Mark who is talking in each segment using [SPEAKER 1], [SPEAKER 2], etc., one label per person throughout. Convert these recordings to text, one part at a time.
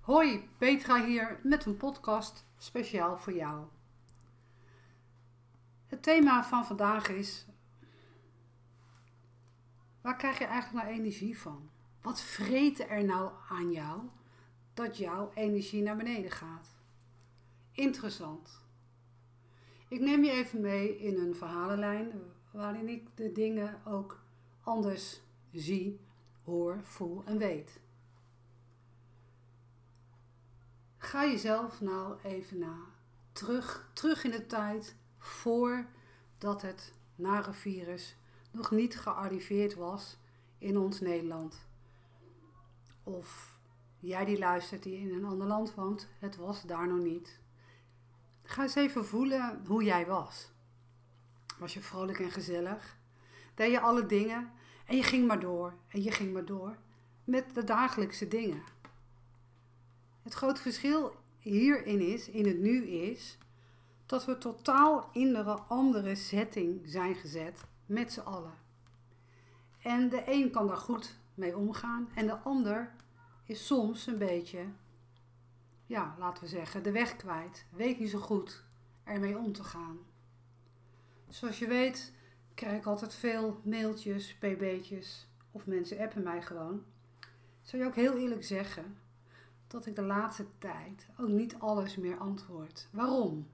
[SPEAKER 1] Hoi, Petra hier met een podcast speciaal voor jou. Het thema van vandaag is: waar krijg je eigenlijk nou energie van? Wat vreet er nou aan jou dat jouw energie naar beneden gaat? Interessant. Ik neem je even mee in een verhalenlijn waarin ik de dingen ook anders zie, hoor, voel en weet. Ga jezelf nou even na. Terug, terug in de tijd voordat het nare virus nog niet gearriveerd was in ons Nederland. Of jij die luistert die in een ander land woont, het was daar nog niet. Ga eens even voelen hoe jij was. Was je vrolijk en gezellig? Deed je alle dingen en je ging maar door en je ging maar door met de dagelijkse dingen. Het grote verschil hierin is, in het nu is, dat we totaal in een andere setting zijn gezet met z'n allen. En de een kan daar goed mee omgaan en de ander is soms een beetje, ja, laten we zeggen, de weg kwijt. Weet niet zo goed ermee om te gaan. Zoals je weet krijg ik altijd veel mailtjes, pb'tjes of mensen appen mij gewoon. Zou je ook heel eerlijk zeggen dat ik de laatste tijd ook niet alles meer antwoord. Waarom?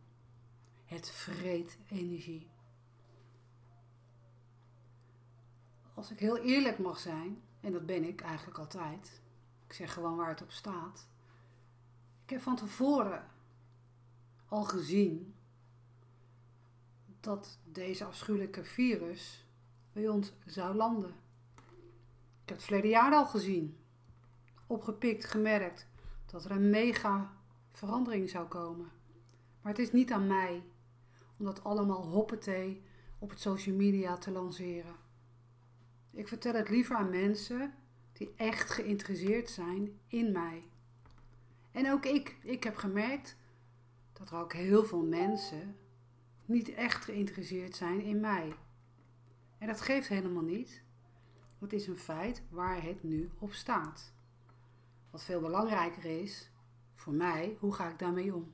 [SPEAKER 1] Het vreet energie. Als ik heel eerlijk mag zijn, en dat ben ik eigenlijk altijd, ik zeg gewoon waar het op staat. Ik heb van tevoren al gezien dat deze afschuwelijke virus bij ons zou landen. Ik heb het verleden jaar al gezien, opgepikt, gemerkt dat er een mega verandering zou komen. Maar het is niet aan mij om dat allemaal hoppetee op het social media te lanceren. Ik vertel het liever aan mensen die echt geïnteresseerd zijn in mij. En ook ik, ik heb gemerkt dat er ook heel veel mensen niet echt geïnteresseerd zijn in mij. En dat geeft helemaal niet. Het is een feit waar het nu op staat. Wat veel belangrijker is voor mij, hoe ga ik daarmee om?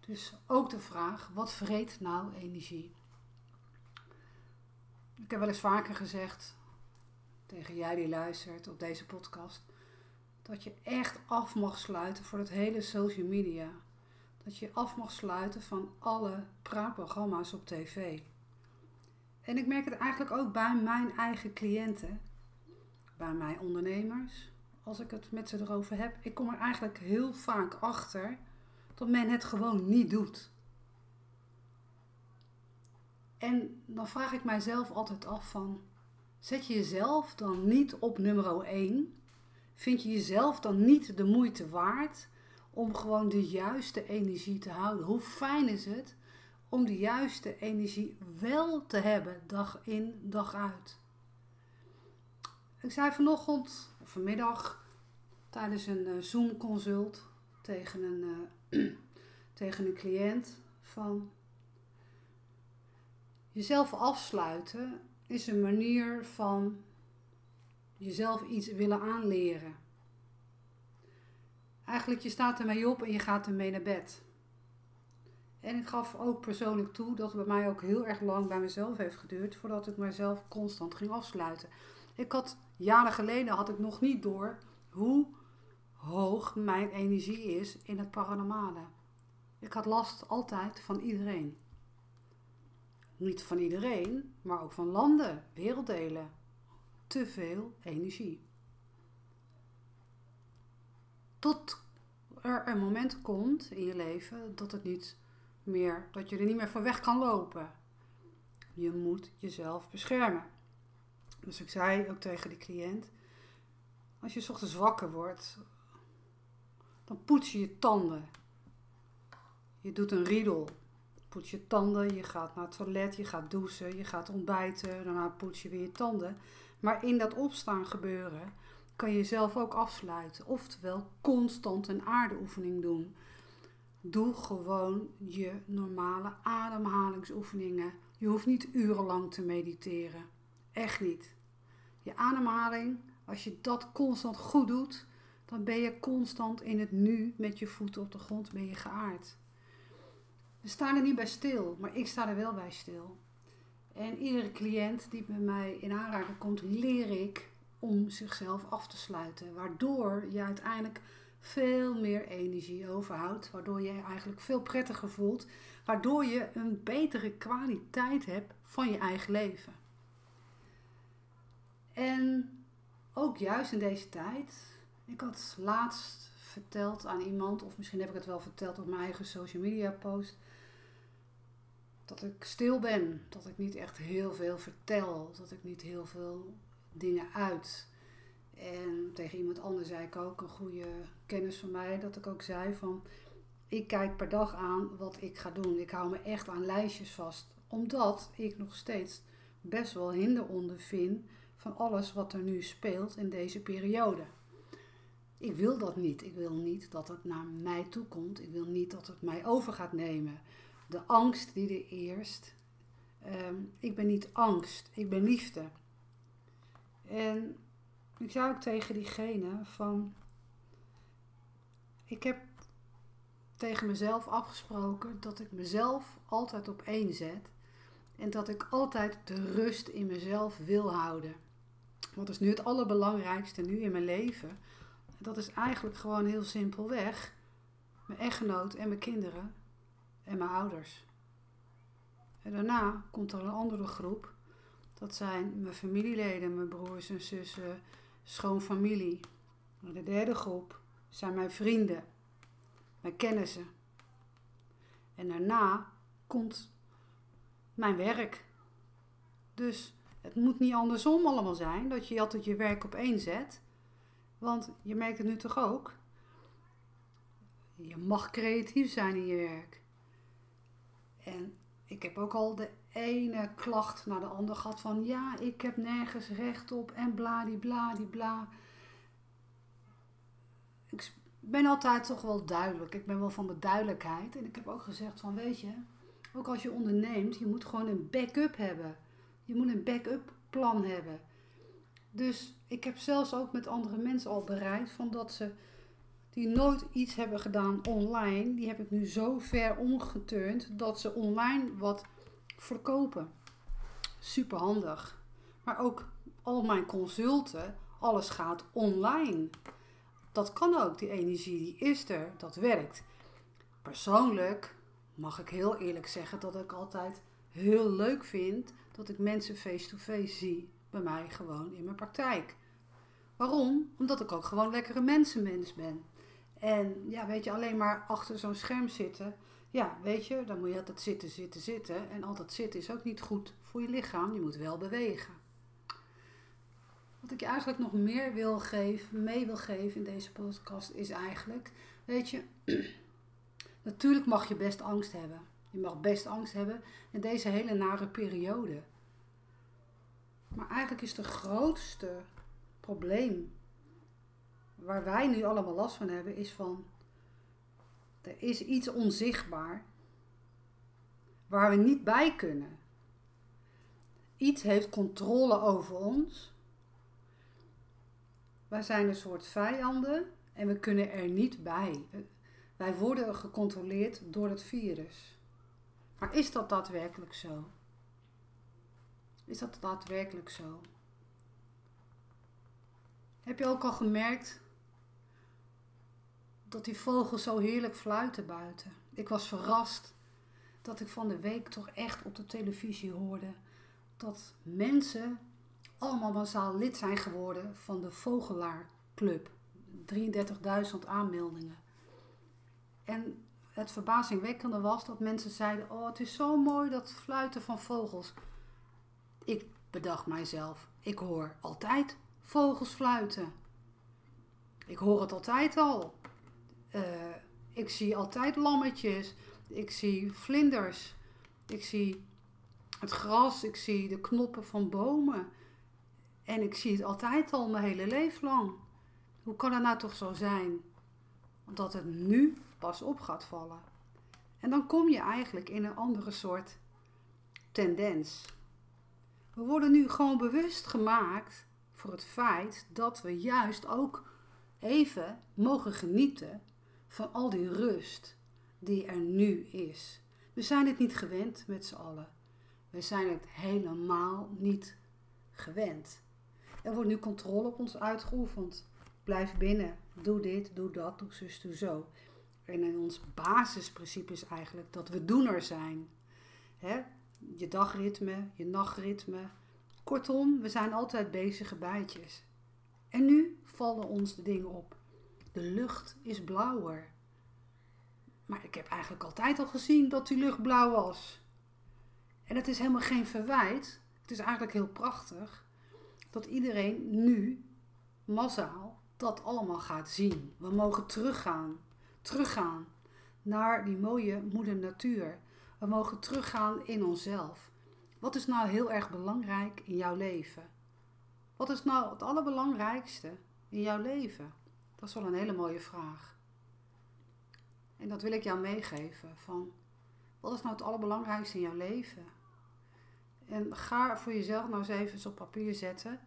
[SPEAKER 1] Dus ook de vraag, wat vreet nou energie? Ik heb wel eens vaker gezegd tegen jij die luistert op deze podcast, dat je echt af mag sluiten voor het hele social media. Dat je af mag sluiten van alle praatprogramma's op tv. En ik merk het eigenlijk ook bij mijn eigen cliënten, bij mijn ondernemers, als ik het met ze erover heb, ik kom er eigenlijk heel vaak achter dat men het gewoon niet doet. En dan vraag ik mijzelf altijd af van, zet je jezelf dan niet op nummer 1? Vind je jezelf dan niet de moeite waard om gewoon de juiste energie te houden? Hoe fijn is het om de juiste energie wel te hebben, dag in, dag uit? Ik zei vanochtend, vanmiddag, tijdens een uh, Zoom-consult tegen een, uh, tegen een cliënt van jezelf afsluiten is een manier van jezelf iets willen aanleren. Eigenlijk, je staat ermee op en je gaat ermee naar bed. En ik gaf ook persoonlijk toe dat het bij mij ook heel erg lang bij mezelf heeft geduurd voordat ik mezelf constant ging afsluiten. Ik had jaren geleden had ik nog niet door hoe hoog mijn energie is in het paranormale. Ik had last altijd van iedereen. Niet van iedereen, maar ook van landen, werelddelen. Te veel energie. Tot er een moment komt in je leven dat het niet meer, dat je er niet meer voor weg kan lopen. Je moet jezelf beschermen. Dus ik zei ook tegen de cliënt: als je ochtends wakker wordt, dan poets je je tanden. Je doet een riedel. Poets je tanden, je gaat naar het toilet, je gaat douchen, je gaat ontbijten, daarna poets je weer je tanden. Maar in dat opstaan gebeuren kan je jezelf ook afsluiten. Oftewel constant een aardeoefening doen. Doe gewoon je normale ademhalingsoefeningen. Je hoeft niet urenlang te mediteren. Echt niet. Je ademhaling, als je dat constant goed doet, dan ben je constant in het nu met je voeten op de grond ben je geaard. We staan er niet bij stil, maar ik sta er wel bij stil. En iedere cliënt die bij mij in aanraking komt, leer ik om zichzelf af te sluiten. Waardoor je uiteindelijk veel meer energie overhoudt. Waardoor je je eigenlijk veel prettiger voelt. Waardoor je een betere kwaliteit hebt van je eigen leven. En ook juist in deze tijd. Ik had laatst verteld aan iemand, of misschien heb ik het wel verteld op mijn eigen social media post. Dat ik stil ben. Dat ik niet echt heel veel vertel. Dat ik niet heel veel dingen uit. En tegen iemand anders zei ik ook, een goede kennis van mij, dat ik ook zei van, ik kijk per dag aan wat ik ga doen. Ik hou me echt aan lijstjes vast, omdat ik nog steeds best wel hinder onder vind van alles wat er nu speelt in deze periode. Ik wil dat niet. Ik wil niet dat het naar mij toe komt. Ik wil niet dat het mij over gaat nemen. De angst die er eerst. Ehm, ik ben niet angst, ik ben liefde. En ik zei ook tegen diegene van, ik heb tegen mezelf afgesproken dat ik mezelf altijd op één zet en dat ik altijd de rust in mezelf wil houden. Wat is nu het allerbelangrijkste nu in mijn leven? Dat is eigenlijk gewoon heel simpelweg mijn echtgenoot en mijn kinderen en mijn ouders. En daarna komt er een andere groep. Dat zijn mijn familieleden, mijn broers en zussen, schoonfamilie. De derde groep zijn mijn vrienden, mijn kennissen. En daarna komt mijn werk. Dus het moet niet andersom allemaal zijn, dat je altijd je werk op één zet. Want je merkt het nu toch ook. Je mag creatief zijn in je werk. En ik heb ook al de ene klacht naar de andere gehad van ja, ik heb nergens recht op en bladibladibla. Ik ben altijd toch wel duidelijk. Ik ben wel van de duidelijkheid. En ik heb ook gezegd van weet je, ook als je onderneemt, je moet gewoon een backup hebben. Je moet een backup plan hebben. Dus ik heb zelfs ook met andere mensen al bereikt van dat ze die nooit iets hebben gedaan online, die heb ik nu zo ver omgeturnd dat ze online wat verkopen. Super handig. Maar ook al mijn consulten, alles gaat online. Dat kan ook, die energie die is er, dat werkt. Persoonlijk mag ik heel eerlijk zeggen dat ik altijd heel leuk vind dat ik mensen face-to-face zie bij mij gewoon in mijn praktijk. Waarom? Omdat ik ook gewoon lekkere mensenmens ben. En ja, weet je, alleen maar achter zo'n scherm zitten. Ja, weet je, dan moet je altijd zitten, zitten, zitten. En altijd zitten is ook niet goed voor je lichaam. Je moet wel bewegen. Wat ik je eigenlijk nog meer wil geven, mee wil geven in deze podcast is eigenlijk, weet je, natuurlijk mag je best angst hebben. Je mag best angst hebben in deze hele nare periode. Maar eigenlijk is de grootste probleem waar wij nu allemaal last van hebben, is van er is iets onzichtbaar waar we niet bij kunnen. Iets heeft controle over ons. Wij zijn een soort vijanden en we kunnen er niet bij. Wij worden gecontroleerd door het virus. Maar is dat daadwerkelijk zo? Is dat daadwerkelijk zo? Heb je ook al gemerkt dat die vogels zo heerlijk fluiten buiten. Ik was verrast dat ik van de week toch echt op de televisie hoorde dat mensen allemaal massaal lid zijn geworden van de Vogelaarclub. 33.000 aanmeldingen. En het verbazingwekkende was dat mensen zeiden: Oh, het is zo mooi dat fluiten van vogels. Ik bedacht mijzelf: ik hoor altijd vogels fluiten. Ik hoor het altijd al. Uh, ik zie altijd lammetjes. Ik zie vlinders. Ik zie het gras. Ik zie de knoppen van bomen. En ik zie het altijd al mijn hele leven lang. Hoe kan het nou toch zo zijn dat het nu pas op gaat vallen? En dan kom je eigenlijk in een andere soort tendens. We worden nu gewoon bewust gemaakt voor het feit dat we juist ook even mogen genieten van al die rust die er nu is. We zijn het niet gewend met z'n allen. We zijn het helemaal niet gewend. Er wordt nu controle op ons uitgeoefend. Blijf binnen, doe dit, doe dat, doe zus, doe zo. En ons basisprincipe is eigenlijk dat we doener zijn. Hè? Je dagritme, je nachtritme. Kortom, we zijn altijd bezige bijtjes. En nu vallen ons de dingen op. De lucht is blauwer. Maar ik heb eigenlijk altijd al gezien dat die lucht blauw was. En het is helemaal geen verwijt. Het is eigenlijk heel prachtig dat iedereen nu massaal dat allemaal gaat zien. We mogen teruggaan, teruggaan naar die mooie moeder natuur. We mogen teruggaan in onszelf. Wat is nou heel erg belangrijk in jouw leven? Wat is nou het allerbelangrijkste in jouw leven? Dat is wel een hele mooie vraag. En dat wil ik jou meegeven. Van, wat is nou het allerbelangrijkste in jouw leven? En ga voor jezelf nou eens even op papier zetten.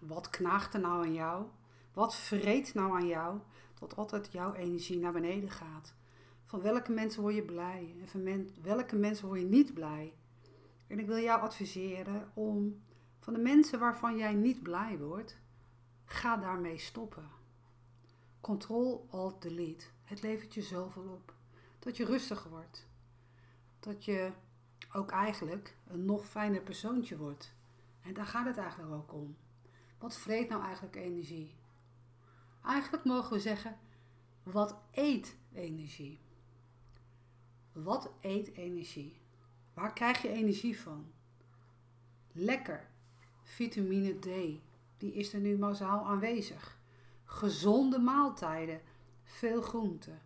[SPEAKER 1] Wat knaagt er nou aan jou? Wat vreet nou aan jou? Dat altijd jouw energie naar beneden gaat. Van welke mensen word je blij? En van welke mensen word je niet blij? En ik wil jou adviseren om van de mensen waarvan jij niet blij wordt, ga daarmee stoppen. Control Alt Delete. Het levert je zoveel op. Dat je rustiger wordt. Dat je ook eigenlijk een nog fijner persoontje wordt. En daar gaat het eigenlijk ook om. Wat vreet nou eigenlijk energie? Eigenlijk mogen we zeggen, wat eet energie? Wat eet energie? Waar krijg je energie van? Lekker. Vitamine D, die is er nu massaal aanwezig. Gezonde maaltijden, veel groente,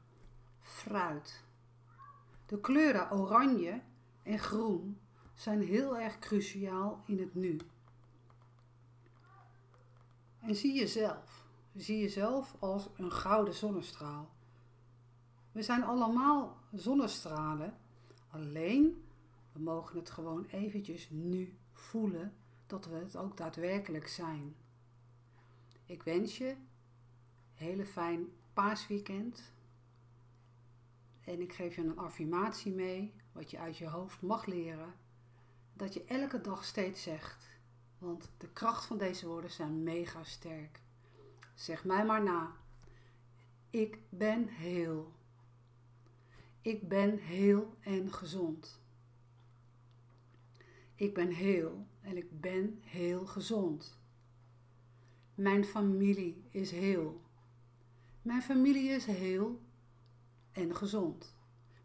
[SPEAKER 1] fruit. De kleuren oranje en groen zijn heel erg cruciaal in het nu. En zie jezelf. Zie jezelf als een gouden zonnestraal. We zijn allemaal zonnestralen. Alleen, we mogen het gewoon eventjes nu voelen dat we het ook daadwerkelijk zijn. Ik wens je een hele fijn paasweekend. En ik geef je een affirmatie mee, wat je uit je hoofd mag leren. Dat je elke dag steeds zegt. Want de kracht van deze woorden zijn mega sterk. Zeg mij maar na. Ik ben heel. Ik ben heel en gezond. Ik ben heel en ik ben heel gezond. Mijn familie is heel. Mijn familie is heel en gezond.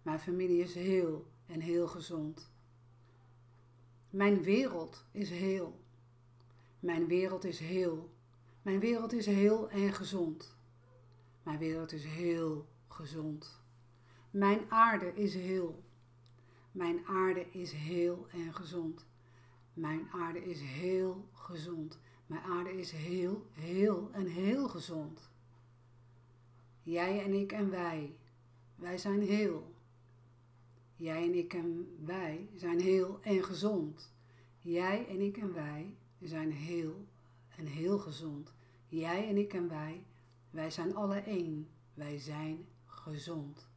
[SPEAKER 1] Mijn familie is heel en heel gezond. Mijn wereld is heel. Mijn wereld is heel. Mijn wereld is heel en gezond. Mijn wereld is heel gezond. Mijn aarde is heel. Mijn aarde is heel en gezond. Mijn aarde is heel gezond. Mijn aarde is heel, heel en heel gezond. Jij en ik en wij, wij zijn heel. Jij en ik en wij zijn heel en gezond. Jij en ik en wij zijn heel en heel gezond. Jij en ik en wij, wij zijn alle één. Wij zijn gezond.